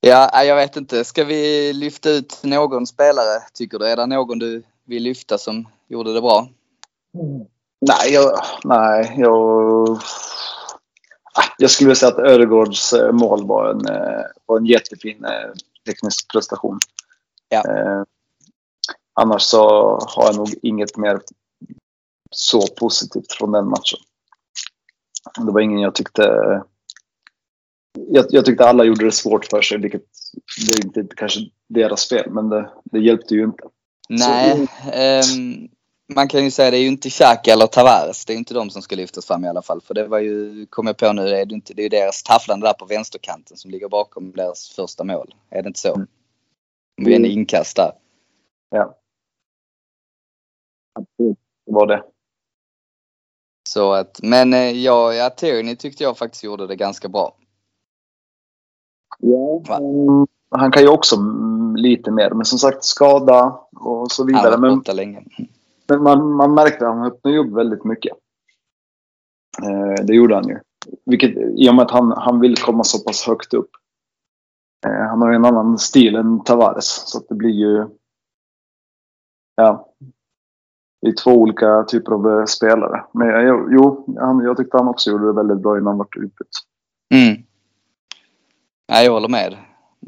Ja, jag vet inte. Ska vi lyfta ut någon spelare tycker du? Är det någon du vill lyfta som gjorde det bra?
Nej, jag, nej, jag... Ah, Jag skulle vilja säga att Ödegårds eh, mål var en, eh, var en jättefin eh, teknisk prestation.
Ja.
Eh, annars så har jag nog inget mer så positivt från den matchen. Det var ingen jag tyckte jag, jag tyckte alla gjorde det svårt för sig, vilket det är inte kanske deras fel, men det, det hjälpte ju inte.
Nej, ehm, man kan ju säga det är ju inte Xhaka eller Tavares. Det är inte de som ska lyftas fram i alla fall. För det var ju, kom jag på nu, det är, det inte, det är ju deras tafflande där på vänsterkanten som ligger bakom deras första mål. Är det inte så?
Mm.
Vi är en inkast där.
Ja. Absolut, det var det.
Så att, men eh, ja, ja, Tierney tyckte jag faktiskt gjorde det ganska bra.
Ja, han kan ju också lite mer, men som sagt skada och så vidare. Men,
länge.
men man, man märkte att han öppnade upp väldigt mycket. Eh, det gjorde han ju. Vilket, I och med att han, han vill komma så pass högt upp. Eh, han har ju en annan stil än Tavares, så att det blir ju... Ja. Det är två olika typer av eh, spelare. Men jag, jo, han, jag tyckte han också gjorde det väldigt bra innan han vart utbytt.
Mm. Nej, jag håller med.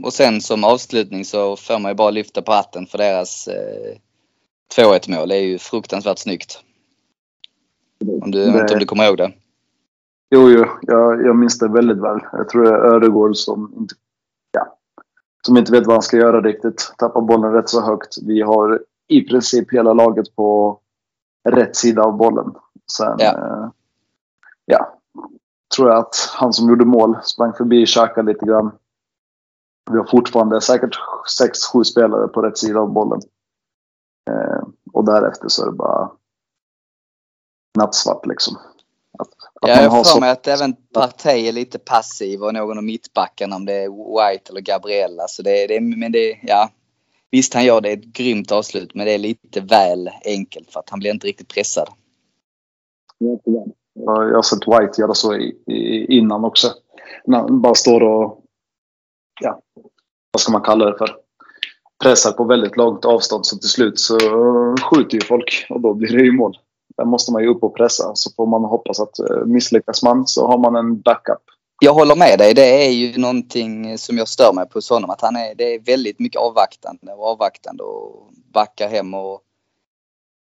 Och sen som avslutning så får man ju bara lyfta på hatten för deras eh, 2-1 mål. Det är ju fruktansvärt snyggt. Om du, inte om du kommer ihåg det?
Jo, jo jag, jag minns det väldigt väl. Jag tror det är Ödegård som inte, ja, som inte vet vad han ska göra riktigt. Tappar bollen rätt så högt. Vi har i princip hela laget på rätt sida av bollen. Sen,
Ja.
eh, ja, tror jag att han som gjorde mål sprang förbi Xhaka lite grann. Vi har fortfarande säkert 6-7 spelare på rätt sida av bollen. Eh, och därefter så är det bara nattsvart liksom. Att, att
jag
har
för mig att även Partey är lite passiv och någon av mittbackarna om det är White eller Gabriella. Så det, det, men det, ja. Visst han gör det ett grymt avslut men det är lite väl enkelt för att han blir inte riktigt pressad.
Ja, Jag har sett White göra så i, i, innan också. När han bara står och, ja, vad ska man kalla det för? Pressar på väldigt långt avstånd så till slut så skjuter ju folk och då blir det ju mål. Där måste man ju upp och pressa. Så får man hoppas att eh, misslyckas man så har man en backup.
Jag håller med dig. Det är ju någonting som jag stör mig på hos honom. Att han är, det är väldigt mycket avvaktande och avvaktande och backar hem och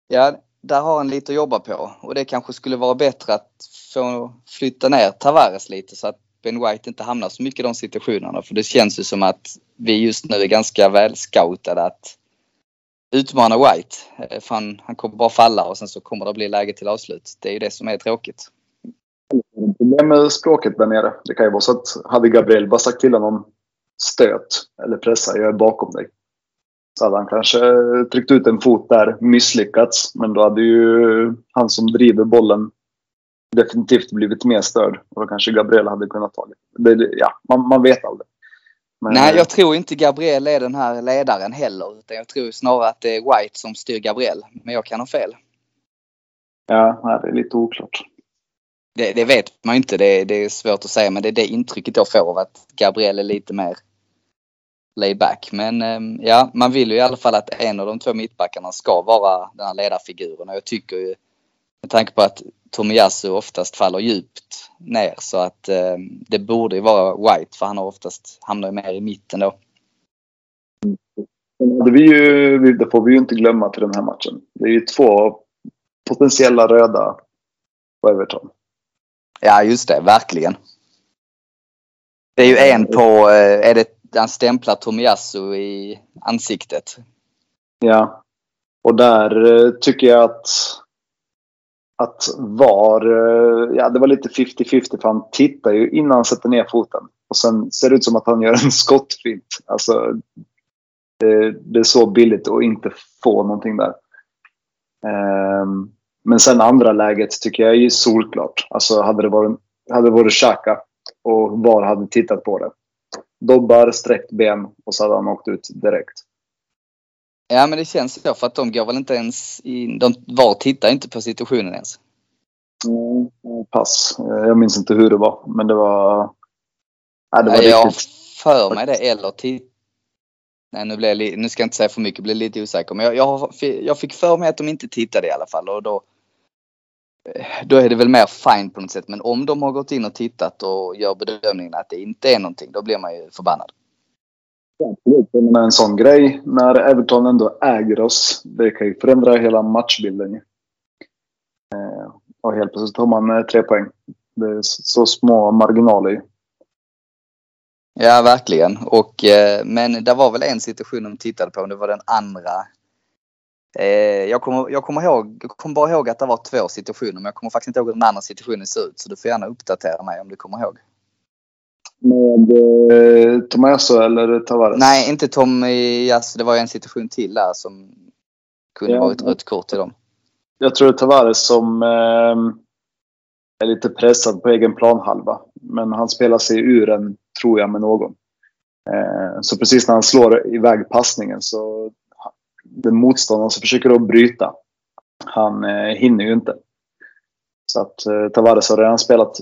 ja, där har han lite att jobba på. Och det kanske skulle vara bättre att få flytta ner Tavares lite så att Ben White inte hamnar så mycket i de situationerna. För det känns ju som att vi just nu är ganska väl scoutade att utmana White. Eh, för han, han kommer bara falla och sen så kommer det bli läge till avslut. Det är ju det som är tråkigt.
Problem med språket där nere. Det kan ju vara så att hade Gabriel bara sagt till honom stöt eller pressa, jag är bakom dig. Så hade han kanske tryckt ut en fot där, misslyckats. Men då hade ju han som driver bollen definitivt blivit mer störd. Och då kanske Gabriel hade kunnat ta det. det ja, man, man vet aldrig. Men,
Nej, jag tror inte Gabriel är den här ledaren heller. Utan jag tror snarare att det är White som styr Gabriel. Men jag kan ha fel.
Ja, det är lite oklart.
Det, det vet man inte. Det, det är svårt att säga. Men det är det intrycket jag får av att Gabriel är lite mer laid back. Men ehm, ja, man vill ju i alla fall att en av de två mittbackarna ska vara den här ledarfiguren. Och jag tycker ju med tanke på att Tomiyasu oftast faller djupt ner så att ehm, det borde vara White för han har oftast hamnar ju mer i mitten då.
Det, vi ju, det får vi ju inte glömma till den här matchen. Det är ju två potentiella röda på Everton.
Ja, just det. Verkligen. Det är ju en på, eh, är det, han stämplar Tomiyasu i ansiktet.
Ja. Och där eh, tycker jag att att VAR, eh, ja det var lite 50-50 för han tittar ju innan han sätter ner foten. Och sen ser det ut som att han gör en skottfint. Alltså, det, det är så billigt att inte få någonting där. Um, men sen andra läget tycker jag är solklart. Alltså hade det varit, hade det varit Xhaka och VAR hade tittat på det. Dobbar, sträckt ben och så hade han åkt ut direkt.
Ja, men det känns så för att de går väl inte ens in, de VAR tittar inte på situationen ens.
Mm, pass. Jag minns inte hur det var, men det var... Ja, det var
jag har för mig det eller titt... Nej, nu, blev jag, nu ska jag inte säga för mycket, blev lite osäker. Men jag, jag, jag fick för mig att de inte tittade i alla fall och då då är det väl mer fine på något sätt. Men om de har gått in och tittat och gör bedömningen att det inte är någonting, då blir man ju förbannad.
Men en sån grej, när Everton ändå äger oss, det kan ju förändra hela matchbilden. Eh, och helt plötsligt har man eh, tre poäng. Det är så små marginaler ju.
Ja, verkligen. Och, eh, men det var väl en situation de tittade på, det var den andra. Jag, kommer, jag, kommer ihåg, jag kommer bara ihåg att det var två situationer, men jag kommer faktiskt inte ihåg hur den andra situationen ser ut. Så du får gärna uppdatera mig om du kommer ihåg.
Med eh, Tomaso eller Tavares?
Nej, inte Tom alltså, Det var en situation till där som kunde
Ja.
varit rött kort till dem.
Jag tror det är Tavares som eh, är lite pressad på egen planhalva. Men han spelar sig ur den, tror jag, med någon. Eh, så precis när han slår iväg passningen så den motståndaren som försöker då bryta, han eh, hinner ju inte. Så att eh, Tavares har redan spelat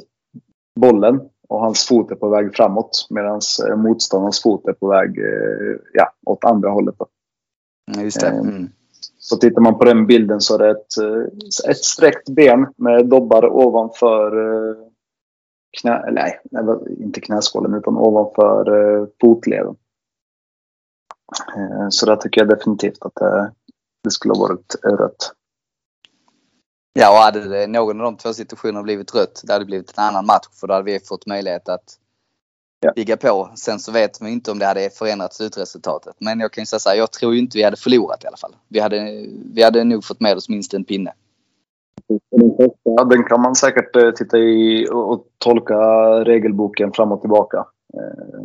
bollen och hans fot är på väg framåt medan eh, motståndarens fot är på väg eh, ja, åt andra hållet. Då.
Just det.
Eh,
Mm.
Så tittar man på den bilden så är det ett, eh, ett sträckt ben med dobbar ovanför knä, nej, inte knäskålen utan ovanför fotleden. Eh, Så där tycker jag definitivt att det, det skulle ha varit rött.
Ja, och hade det någon av de två situationerna blivit rött, det hade blivit en annan match för då hade vi fått möjlighet att
Ja.
ligga på. Sen så vet man inte om det hade förändrat slutresultatet. Men jag kan ju säga så här, jag tror ju inte vi hade förlorat i alla fall. Vi hade, vi hade nog fått med oss minst en pinne.
Ja, den kan man säkert eh, titta i och, tolka regelboken fram och tillbaka. Eh,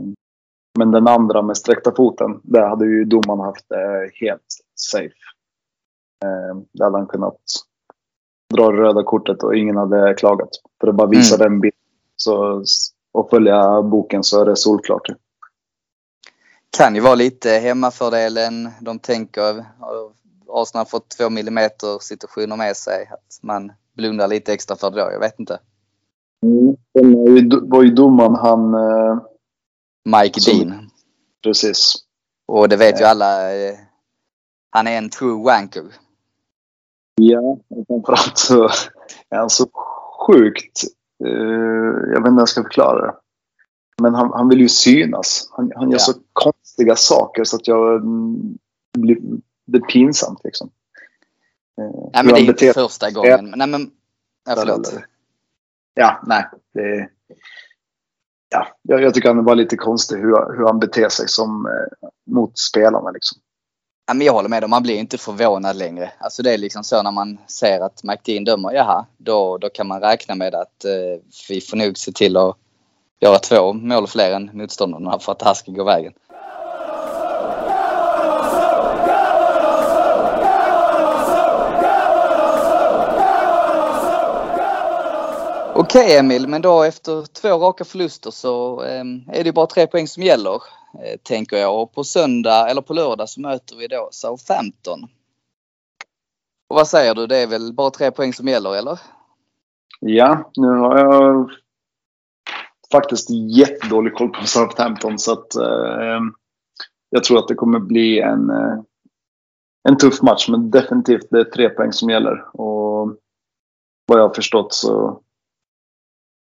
Men den andra med sträckta foten, där hade ju domaren haft det helt safe. Eh, Där hade han kunnat dra det röda kortet och ingen hade klagat. För att bara visa den bilden så, och följa boken så är det solklart.
Kan ju vara lite hemmafördelen. De tänker, Arsenal har fått två millimeter situationer med sig. Att man blundar lite extra för det då. Jag vet inte.
Var ju- var ju domaren han... eh,
Mike
Som-
Dean.
Precis.
Och det vet ju alla. eh, Han är en true wanker.
Ja, och framförallt så är han så sjukt... eh, jag vet inte hur jag ska förklara det. Men han, han vill ju synas. Han, han gör
Ja.
så konstiga saker så att jag... mm, Blir, det är pinsamt liksom. Eh,
Nej men det är inte första gången. Nej men, ja,
Ja, nej. Det, ja, jag, jag tycker han är bara lite konstig hur, hur han beter sig som, eh, mot spelarna. Liksom.
Ja, men jag håller med man blir inte förvånad längre. Alltså det är liksom så när man ser att McDean dömer, jaha, då, då kan man räkna med att eh, vi får nog se till att göra två mål fler än motståndarna för att det här ska gå vägen. Okej Emil, men då efter två raka förluster så eh, är det bara tre poäng som gäller Eh, tänker jag. Och på söndag eller på lördag så möter vi då Southampton. Och vad säger du? Det är väl bara tre poäng som gäller eller?
Ja, nu har jag faktiskt jättedålig koll på Southampton så att eh, jag tror att det kommer bli en, eh, en tuff match men definitivt det är tre poäng som gäller. Och vad jag har förstått så,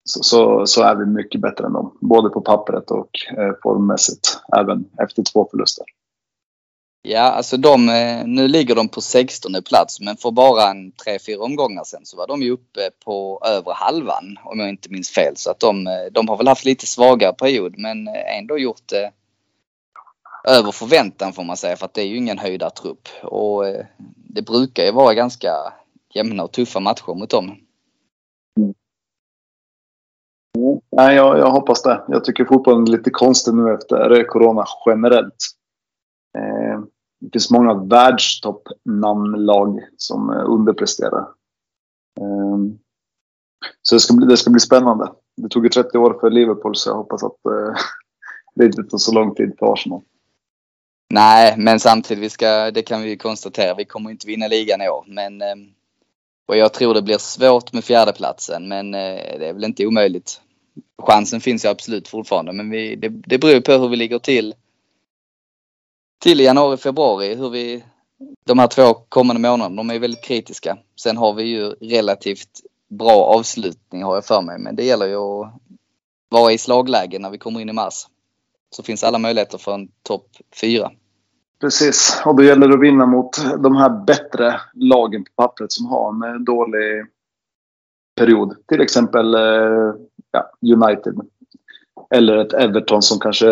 så, så, så är vi mycket bättre än dem. Både på pappret och eh, formmässigt även efter två förluster.
Ja, alltså de, eh, nu ligger de på 16 plats men för bara en 3-4 omgångar sen så var de ju uppe på över halvan om jag inte minns fel. Så att de, eh, de har väl haft lite svagare period men eh, ändå gjort det över förväntan får man säga för att det är ju ingen höjdartrupp. Och eh, det brukar ju vara ganska jämna och tuffa matcher mot dem.
Nej, jag, jag hoppas det. Jag tycker fotbollen är lite konstig nu efter corona generellt. Eh, det finns många världstoppnamnlag som eh, underpresterar. Eh, så det ska, bli, det ska bli spännande. Det tog ju 30 år för Liverpool så jag hoppas att eh, det inte tar så lång tid för Arsenal.
Nej, men samtidigt, vi ska, det kan vi ju konstatera, vi kommer inte vinna ligan i år. Men, eh, och jag tror det blir svårt med fjärdeplatsen, men eh, det är väl inte omöjligt. Chansen finns ju absolut fortfarande, men vi, det, det beror på hur vi ligger till till januari, februari. Hur vi, de här två kommande månaderna, de är väldigt kritiska. Sen har vi ju relativt bra avslutning har jag för mig, men det gäller ju att vara i slagläge när vi kommer in i mars. Så finns alla möjligheter för en topp fyra.
Precis, och då gäller det att vinna mot de här bättre lagen på pappret som har en dålig period. Till exempel eh, ja, United. eller ett Everton som kanske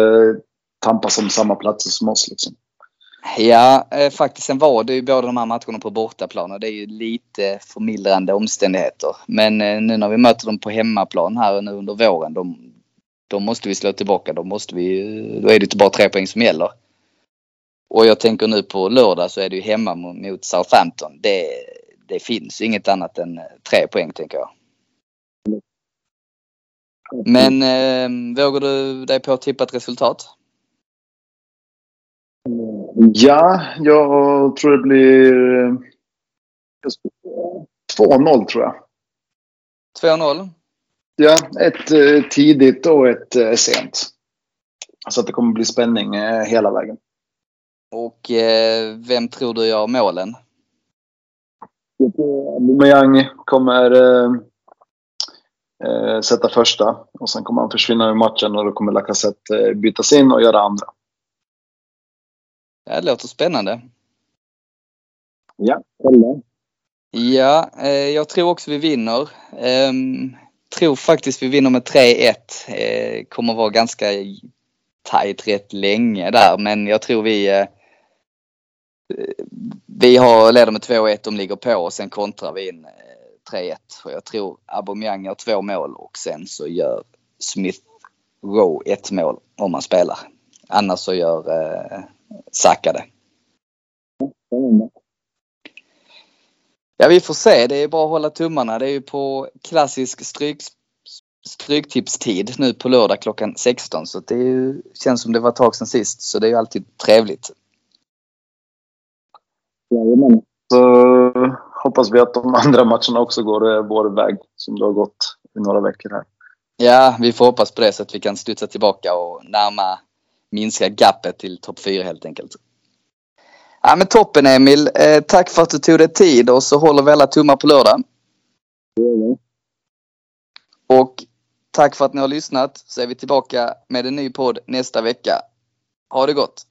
tampas om samma platser som oss. Liksom.
Ja, eh, faktiskt sen var det ju båda de här matcherna på bortaplan och det är ju lite förmildrande omständigheter. Men eh, nu när vi möter dem på hemmaplan här nu under våren, då, då måste vi slå tillbaka. Då, måste vi, då är det inte bara tre poäng som gäller. Och jag tänker nu på lördag så är det ju hemma mot Southampton. Det, det finns inget annat än eh, tre poäng tänker jag. Men eh, vågar du dig på att tippa ett resultat?
Ja, jag tror det blir 2-0 tror jag.
2-0?
Ja, ett eh, tidigt och ett eh, sent. Så att det kommer bli spänning eh, hela vägen.
Och eh, vem tror du gör målen?
Aubameyang kommer eh, eh, sätta första och sen kommer han försvinna ur matchen och då kommer Lacazette eh, bytas in och göra andra.
Det låter spännande.
Ja, kolla.
Ja, eh, jag tror också vi vinner. Eh, tror faktiskt vi vinner med 3-1. Eh, kommer vara ganska tajt rätt länge där men jag tror vi eh, vi har leder med 2-1, de ligger på och sen kontrar vi in 3-1. Och jag tror Aubameyang gör två mål och sen så gör Smith Rowe ett mål om han spelar. Annars så gör eh, Saka det. Ja, vi får se. Det är bara att hålla tummarna. Det är ju på klassisk stryk, stryktipstid nu på lördag klockan 16. Så det ju, känns som det var ett tag sedan sist. Så det är ju alltid trevligt.
Jajamän. Så hoppas vi att de andra matcherna också går eh, vår väg som det har gått i några veckor här.
Ja, vi får hoppas på det så att vi kan studsa tillbaka och närma, minska gapet till topp 4 helt enkelt. Ja men toppen Emil. Eh, tack för att du tog dig tid och så håller vi alla tummar på lördag.
Mm.
Och tack för att ni har lyssnat så är vi tillbaka med en ny podd nästa vecka. Ha det gott!